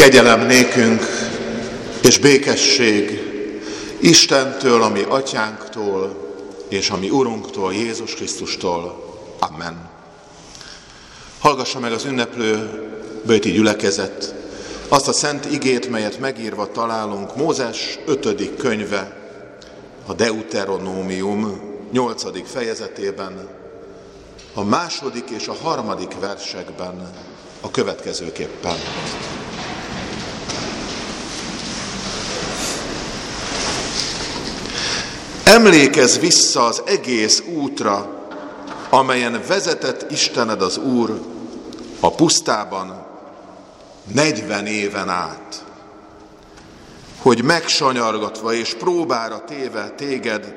Kegyelem nékünk és békesség Istentől, ami atyánktól, és ami Urunktól, Jézus Krisztustól. Amen. Hallgassa meg az ünneplő bőti gyülekezet azt a szent igét, melyet megírva találunk Mózes 5. könyve, a Deuteronómium 8. fejezetében, a második és a harmadik versekben a következőképpen. Emlékezz vissza az egész útra, amelyen vezetett Istened az Úr a pusztában 40 éven át, hogy megsanyargatva és próbára téve téged,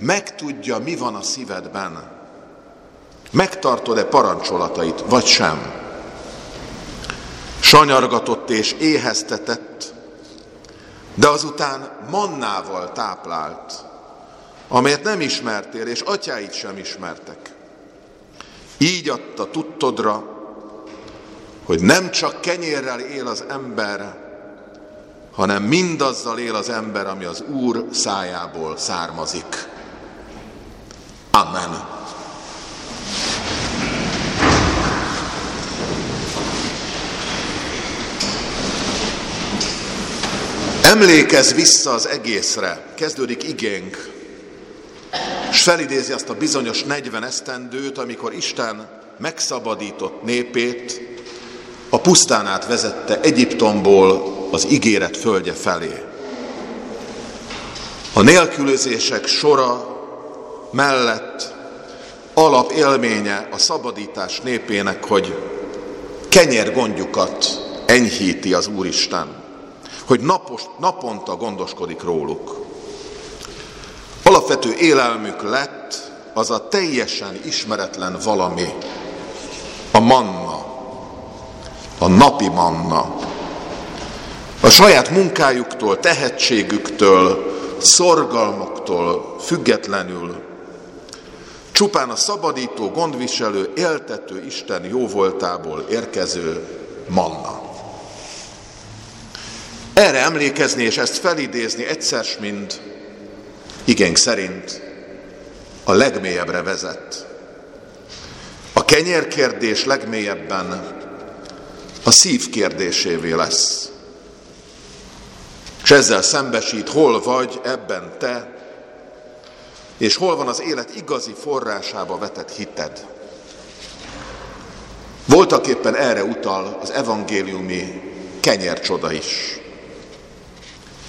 megtudja, mi van a szívedben. Megtartod-e parancsolatait, vagy sem? Sanyargatott és éheztetett, de azután mannával táplált, amelyet nem ismertél, és atyáit sem ismertek. Így adta tudtodra, hogy nem csak kenyérrel él az ember, hanem mindazzal él az ember, ami az Úr szájából származik. Amen. Emlékezz vissza az egészre, kezdődik igénk, és felidézi azt a bizonyos 40 esztendőt, amikor Isten megszabadított népét, a pusztán át vezette Egyiptomból az ígéret földje felé. A nélkülözések sora mellett alapélménye a szabadítás népének, hogy kenyérgondjukat enyhíti az Úristen, hogy napos, naponta gondoskodik róluk. Alapvető élelmük lett az a teljesen ismeretlen valami, a manna, a napi manna. A saját munkájuktól, tehetségüktől, szorgalmuktól függetlenül csupán a szabadító, gondviselő, éltető Isten jóvoltából érkező manna. Erre emlékezni és ezt felidézni egyszer, mint igénk szerint a legmélyebbre vezet. A kenyérkérdés legmélyebben a szív kérdésévé lesz. És ezzel szembesít, hol vagy ebben te, és hol van az élet igazi forrásába vetett hited. Voltak éppen erre utal az evangéliumi kenyércsoda is.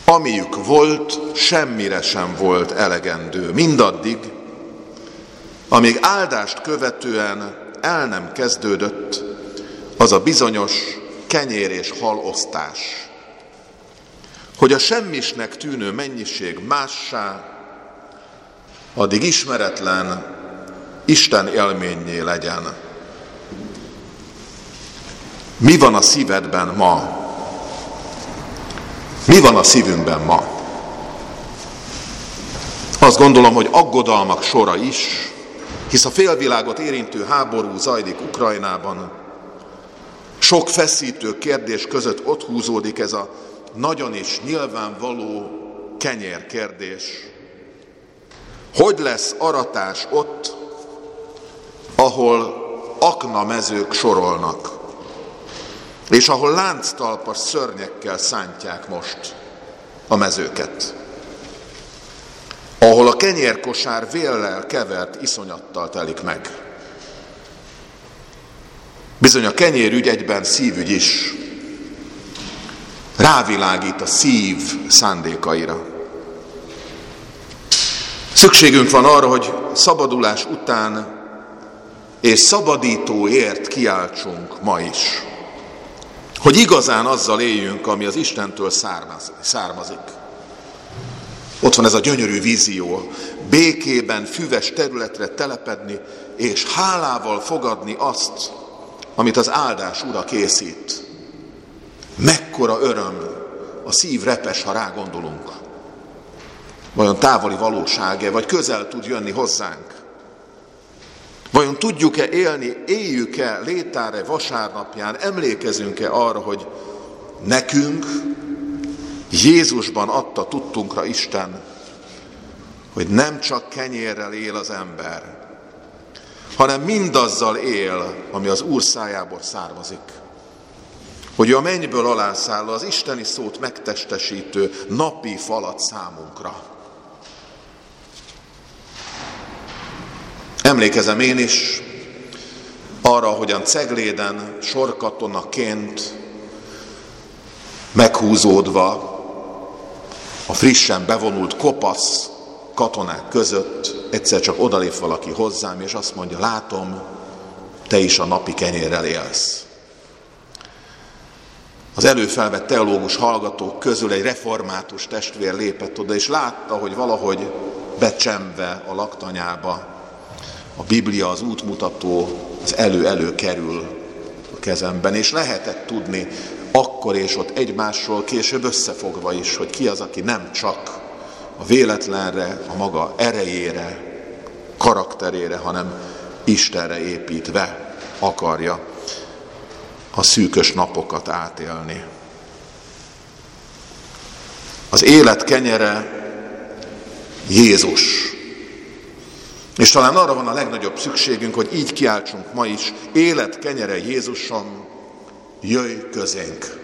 Amiük volt, semmire sem volt elegendő. Mindaddig, amíg áldást követően el nem kezdődött az a bizonyos kenyér és halosztás, hogy a semmisnek tűnő mennyiség mássá, addig ismeretlen Isten élményé legyen. Mi van a szívedben ma? Mi van a szívünkben ma? Azt gondolom, hogy aggodalmak sora is, hisz a félvilágot érintő háború zajlik Ukrajnában. Sok feszítő kérdés között ott húzódik ez a nagyon is nyilvánvaló kenyér kérdés. Hogy lesz aratás ott, ahol aknamezők sorolnak? És ahol lánctalpas szörnyekkel szántják most a mezőket, ahol a kenyérkosár véllel kevert iszonyattal telik meg. Bizony a kenyérügy egyben szívügy is. Rávilágít a szív szándékaira. Szükségünk van arra, hogy szabadulás után és szabadítóért kiáltsunk ma is hogy igazán azzal éljünk, ami az Istentől származik. Ott van ez a gyönyörű vízió, békében, füves területre telepedni, és hálával fogadni azt, amit az áldás ura készít. Mekkora öröm, a szív repes, ha rá gondolunk. Vajon távoli valóság-e, vagy közel tud jönni hozzánk? Vajon tudjuk-e élni, éljük-e létáre vasárnapján, emlékezünk-e arra, hogy nekünk Jézusban adta tudtunkra Isten, hogy nem csak kenyérrel él az ember, hanem mindazzal él, ami az Úr szájából származik. Hogy a mennyből alászálló, az isteni szót megtestesítő napi falat számunkra. Emlékezem én is arra, hogyan Cegléden sorkatonaként meghúzódva a frissen bevonult kopasz katonák között egyszer csak odalép valaki hozzám, és azt mondja, látom, te is a napi kenyérrel élsz. Az előfelvett teológus hallgatók közül egy református testvér lépett oda, és látta, hogy valahogy becsemve a laktanyába a Biblia, az útmutató, az elő-elő kerül a kezemben, és lehetett tudni akkor és ott egymásról később összefogva is, hogy ki az, aki nem csak a véletlenre, a maga erejére, karakterére, hanem Istenre építve akarja a szűkös napokat átélni. Az élet kenyere Jézus. És talán arra van a legnagyobb szükségünk, hogy így kiáltsunk ma is, élet kenyere Jézusom, jöjj közénk.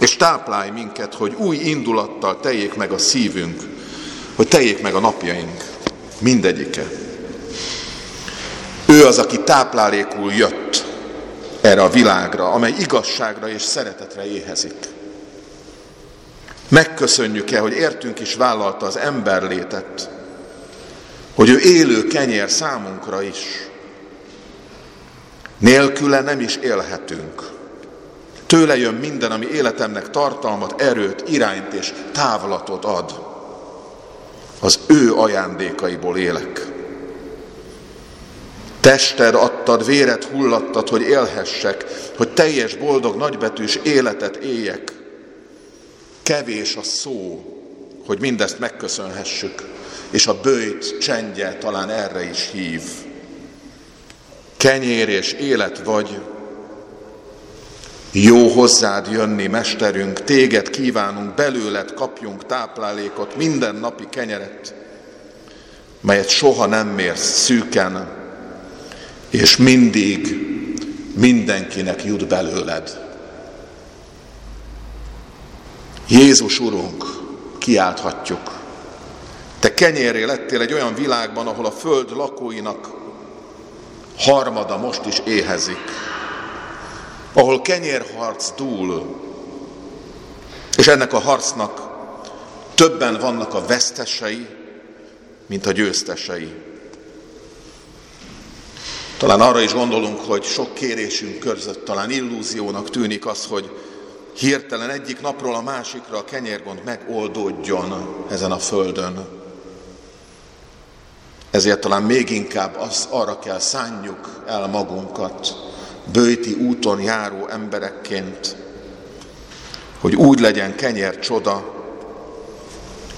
És táplálj minket, hogy új indulattal teljék meg a szívünk, hogy teljék meg a napjaink, mindegyike. Ő az, aki táplálékul jött erre a világra, amely igazságra és szeretetre éhezik. Megköszönjük-e, hogy értünk is vállalta az emberlétet, hogy ő élő kenyér számunkra is. Nélküle nem is élhetünk. Tőle jön minden, ami életemnek tartalmat, erőt, irányt és távlatot ad. Az ő ajándékaiból élek. Tested adtad, véret hullattad, hogy élhessek, hogy teljes, boldog, nagybetűs életet éljek. Kevés a szó, hogy mindezt megköszönhessük, és a bőjt csendje talán erre is hív. Kenyér és élet vagy, jó hozzád jönni, mesterünk, téged kívánunk, belőled kapjunk táplálékot, minden napi kenyeret, melyet soha nem mérsz szűken, és mindig mindenkinek jut belőled. Jézus Urunk, kiálthatjuk. Te kenyéré lettél egy olyan világban, ahol a föld lakóinak harmada most is éhezik ahol kenyérharc dúl, és ennek a harcnak többen vannak a vesztesei, mint a győztesei. Talán arra is gondolunk, hogy sok kérésünk között talán illúziónak tűnik az, hogy hirtelen egyik napról a másikra a kenyérgond megoldódjon ezen a földön. Ezért talán még inkább az, arra kell szánjuk el magunkat, bőti úton járó emberekként, hogy úgy legyen kenyer csoda,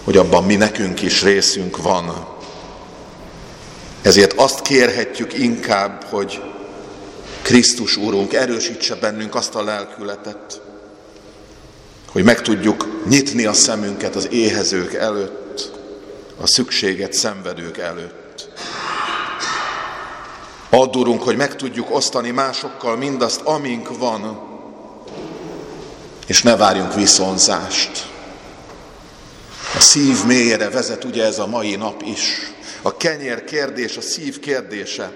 hogy abban mi nekünk is részünk van. Ezért azt kérhetjük inkább, hogy Krisztus Úrunk erősítse bennünk azt a lelkületet, hogy meg tudjuk nyitni a szemünket az éhezők előtt, a szükséget szenvedők előtt. Add, Urunk, hogy meg tudjuk osztani másokkal mindazt, amink van, és ne várjunk viszonzást. A szív mélyére vezet ugye ez a mai nap is. A kenyér kérdés, a szív kérdése.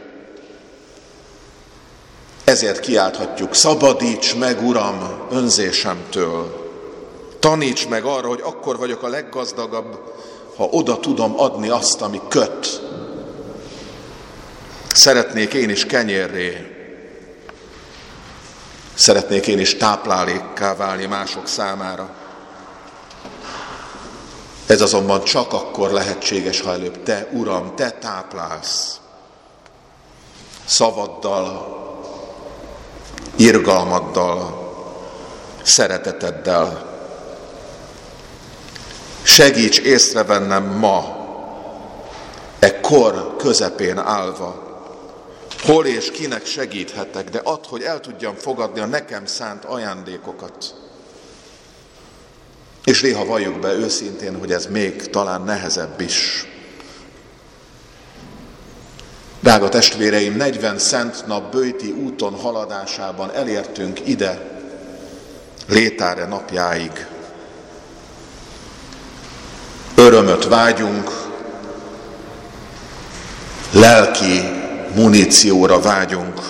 Ezért kiálthatjuk, szabadíts meg, Uram, önzésemtől. Taníts meg arra, hogy akkor vagyok a leggazdagabb, ha oda tudom adni azt, ami köt, Szeretnék én is kenyérré, szeretnék én is táplálékká válni mások számára. Ez azonban csak akkor lehetséges, ha előbb te, Uram, te táplálsz szavaddal, irgalmaddal, szereteteddel. Segíts észrevennem ma, e kor közepén állva, hol és kinek segíthetek, de add, hogy el tudjam fogadni a nekem szánt ajándékokat. És néha valljuk be őszintén, hogy ez még talán nehezebb is. Drága testvéreim, 40 szent nap bőti úton haladásában elértünk ide, létáre napjáig. Örömöt vágyunk, lelki munícióra vágyunk.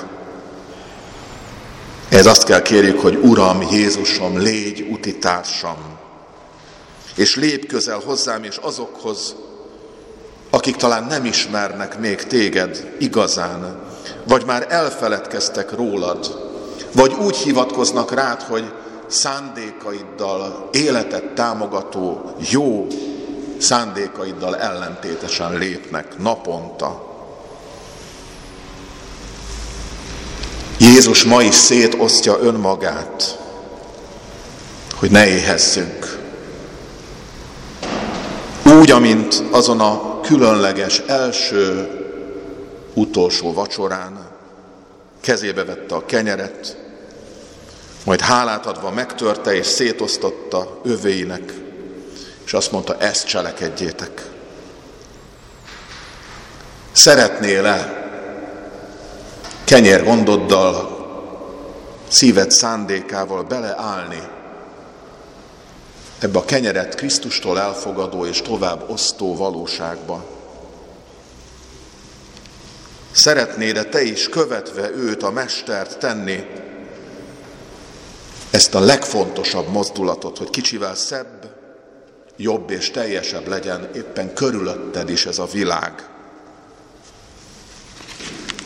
Ez azt kell kérjük, hogy Uram, Jézusom, légy utitársam, és lép közel hozzám és azokhoz, akik talán nem ismernek még téged igazán, vagy már elfeledkeztek rólad, vagy úgy hivatkoznak rád, hogy szándékaiddal, életet támogató, jó szándékaiddal ellentétesen lépnek naponta. Jézus ma is szétosztja önmagát, hogy ne éhezzünk. Úgy, amint azon a különleges első, utolsó vacsorán kezébe vette a kenyeret, majd hálát adva megtörte és szétosztotta övéinek, és azt mondta, ezt cselekedjétek. Szeretnél-e kenyér gondoddal, szíved szándékával beleállni ebbe a kenyeret Krisztustól elfogadó és tovább osztó valóságba. Szeretnéd-e te is követve őt, a mestert tenni, ezt a legfontosabb mozdulatot, hogy kicsivel szebb, jobb és teljesebb legyen éppen körülötted is ez a világ.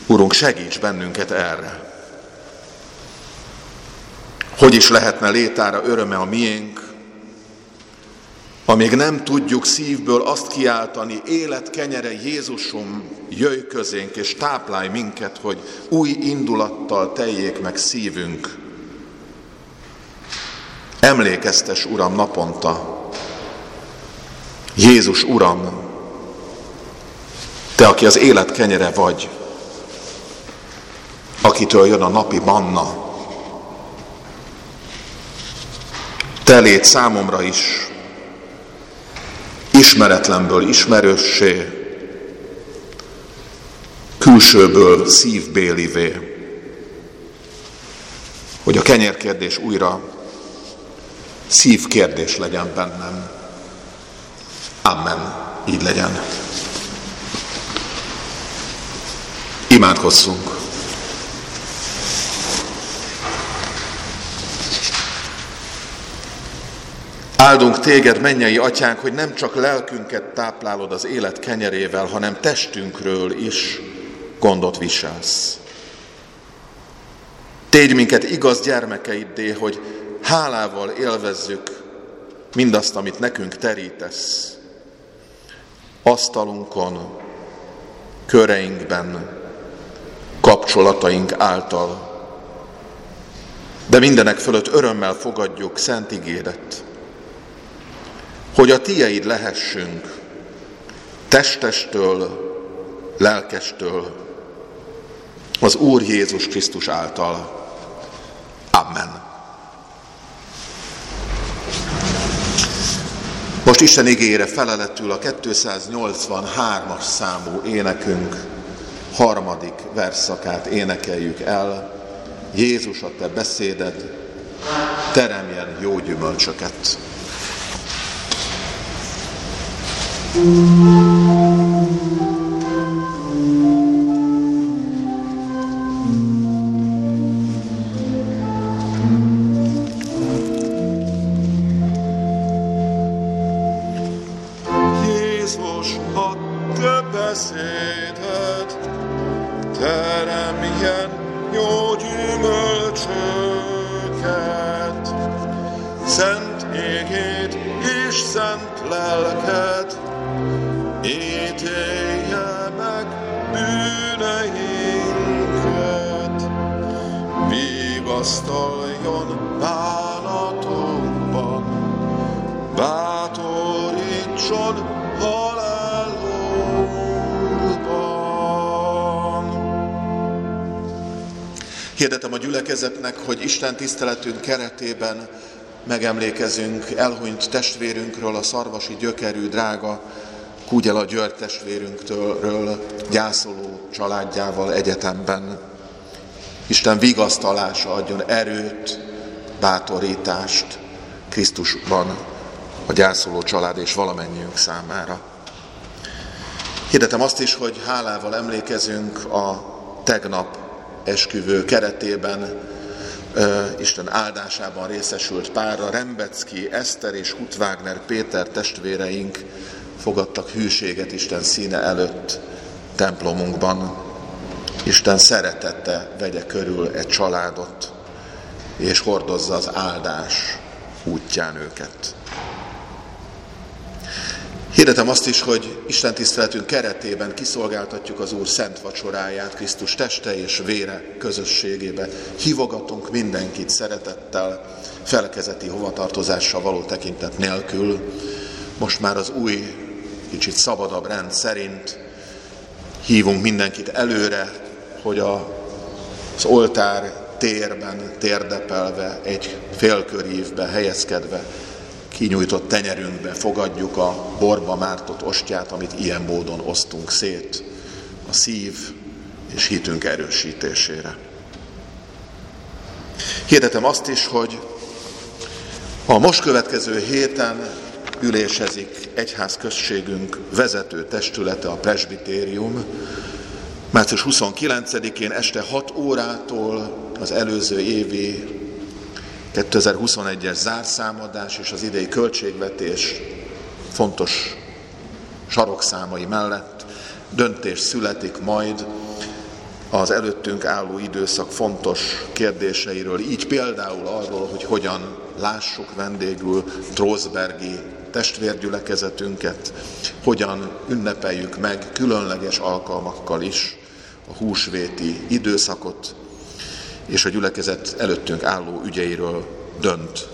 Urunk, segíts bennünket erre. Hogy is lehetne létára öröme a miénk, amíg nem tudjuk szívből azt kiáltani, élet kenyere Jézusom, jöjj közénk és táplálj minket, hogy új indulattal teljék meg szívünk. Emlékeztes, Uram, naponta, Jézus Uram, Te, aki az élet kenyere vagy, akitől jön a napi manna, Te légy számomra is ismeretlenből ismerőssé, külsőből szívbélivé, hogy a kenyérkérdés újra szívkérdés legyen bennem. Amen. Így legyen. Imádkozzunk. Áldunk téged, mennyei atyánk, hogy nem csak lelkünket táplálod az élet kenyerével, hanem testünkről is gondot viselsz. Tégy minket igaz gyermekeiddé, hogy hálával élvezzük mindazt, amit nekünk terítesz. Asztalunkon, köreinkben, kapcsolataink által. De mindenek fölött örömmel fogadjuk szent ígéret, hogy a tieid lehessünk, testestől, lelkestől, az Úr Jézus Krisztus által. Amen. Most Isten igére feleletül a 283-as számú énekünk harmadik verszakát énekeljük el. Jézus a te beszéded, teremjen jó gyümölcsöket. Jézus, vigasztaljon bánatunkban, bátorítson halálunkban. Hirdetem a gyülekezetnek, hogy Isten tiszteletünk keretében megemlékezünk elhunyt testvérünkről, a szarvasi gyökerű, drága Kúgyela György testvérünktől gyászoló családjával egyetemben. Isten vigasztalása adjon erőt, bátorítást Krisztusban a gyászoló család és valamennyiünk számára. Hirdetem azt is, hogy hálával emlékezünk a tegnap esküvő keretében Isten áldásában részesült párra, Rembecki, Eszter és Hutvágner Péter testvéreink fogadtak hűséget Isten színe előtt templomunkban. Isten szeretette vegye körül egy családot, és hordozza az áldás útján őket. Hirdetem azt is, hogy Isten tiszteletünk keretében kiszolgáltatjuk az Úr szent vacsoráját Krisztus teste és vére közösségébe. Hívogatunk mindenkit szeretettel, felkezeti hovatartozással való tekintet nélkül. Most már az új, kicsit szabadabb rend szerint hívunk mindenkit előre, hogy a, az oltár térben térdepelve, egy félkörívbe helyezkedve kinyújtott tenyerünkbe fogadjuk a borba mártott ostját, amit ilyen módon osztunk szét a szív és hitünk erősítésére. Hirdetem azt is, hogy a most következő héten ülésezik egyházközségünk vezető testülete, a presbitérium. Március 29-én este 6 órától az előző évi 2021-es zárszámadás és az idei költségvetés fontos sarokszámai mellett. Döntés születik majd az előttünk álló időszak fontos kérdéseiről, így például arról, hogy hogyan lássuk vendégül Trózbergi testvérgyülekezetünket, hogyan ünnepeljük meg különleges alkalmakkal is a húsvéti időszakot, és a gyülekezet előttünk álló ügyeiről dönt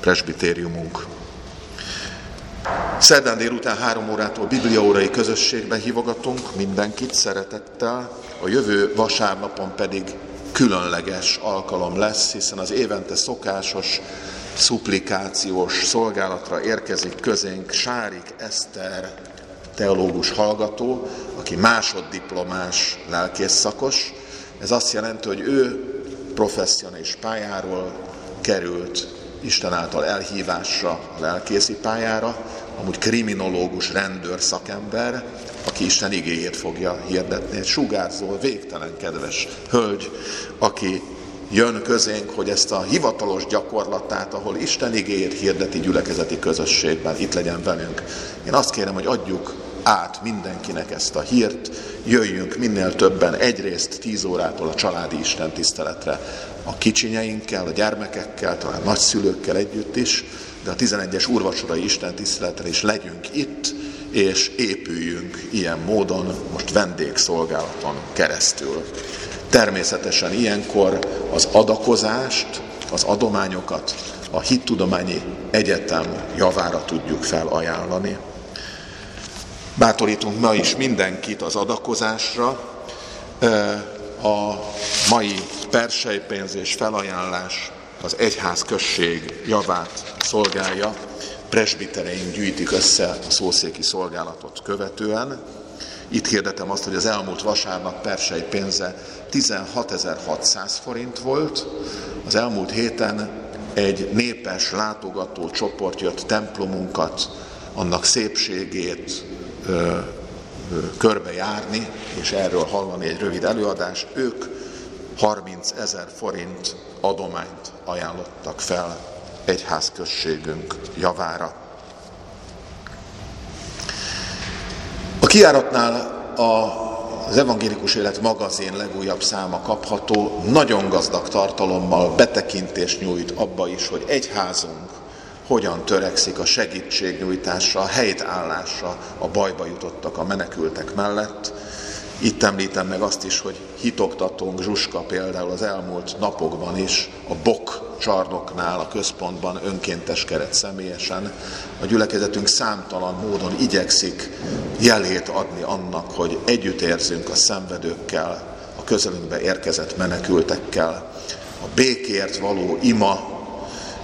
presbitériumunk. Szerdán délután három órától bibliaórai közösségben hívogatunk mindenkit szeretettel, a jövő vasárnapon pedig különleges alkalom lesz, hiszen az évente szokásos szuplikációs szolgálatra érkezik közénk Sárik Eszter teológus hallgató, aki másoddiplomás lelkész szakos. Ez azt jelenti, hogy ő professzionális pályáról került Isten által elhívásra a lelkészi pályára, amúgy kriminológus, rendőr szakember, aki Isten igéjét fogja hirdetni. Egy sugárzó, végtelen kedves hölgy, aki jön közénk, hogy ezt a hivatalos gyakorlatát, ahol Isten igéjét hirdeti gyülekezeti közösségben, itt legyen velünk. Én azt kérem, hogy adjuk át mindenkinek ezt a hírt, jöjjünk minél többen egyrészt 10 órától a családi Isten tiszteletre, a kicsinyeinkkel, a gyermekekkel, talán nagyszülőkkel együtt is, de a 11-es úrvacsorai Isten tiszteletre is legyünk itt, és épüljünk ilyen módon, most vendégszolgálaton keresztül. Természetesen ilyenkor az adakozást, az adományokat a Hittudományi Egyetem javára tudjuk felajánlani. Bátorítunk ma is mindenkit az adakozásra. A mai persejpénz és felajánlás az egyház község javát szolgálja. Presbitereink gyűjtik össze a szószéki szolgálatot követően. Itt hirdetem azt, hogy az elmúlt vasárnap persei pénze 16.600 forint volt. Az elmúlt héten egy népes látogató csoport jött templomunkat, annak szépségét, körbejárni, és erről hallani egy rövid előadást. Ők 30 ezer forint adományt ajánlottak fel egyházközségünk javára. Kiáratnál a az Evangélikus Élet magazin legújabb száma kapható, nagyon gazdag tartalommal betekintést nyújt abba is, hogy egyházunk hogyan törekszik a segítségnyújtásra, a helytállásra a bajba jutottak a menekültek mellett. Itt említem meg azt is, hogy hitoktatónk Zsuska például az elmúlt napokban is a BOK csarnoknál, a központban önkénteskedett személyesen. A gyülekezetünk számtalan módon igyekszik jelét adni annak, hogy együtt érzünk a szenvedőkkel, a közelünkbe érkezett menekültekkel, a békért való ima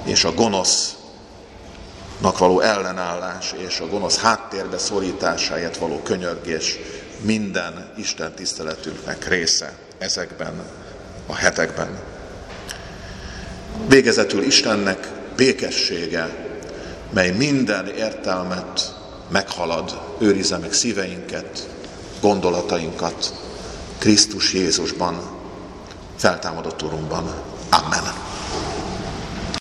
és a gonosznak való ellenállás és a gonosz háttérbe szorításáért való könyörgés minden Isten tiszteletünknek része ezekben a hetekben. Végezetül Istennek békessége, mely minden értelmet meghalad, őrize meg szíveinket, gondolatainkat Krisztus Jézusban, feltámadott Urunkban. Amen.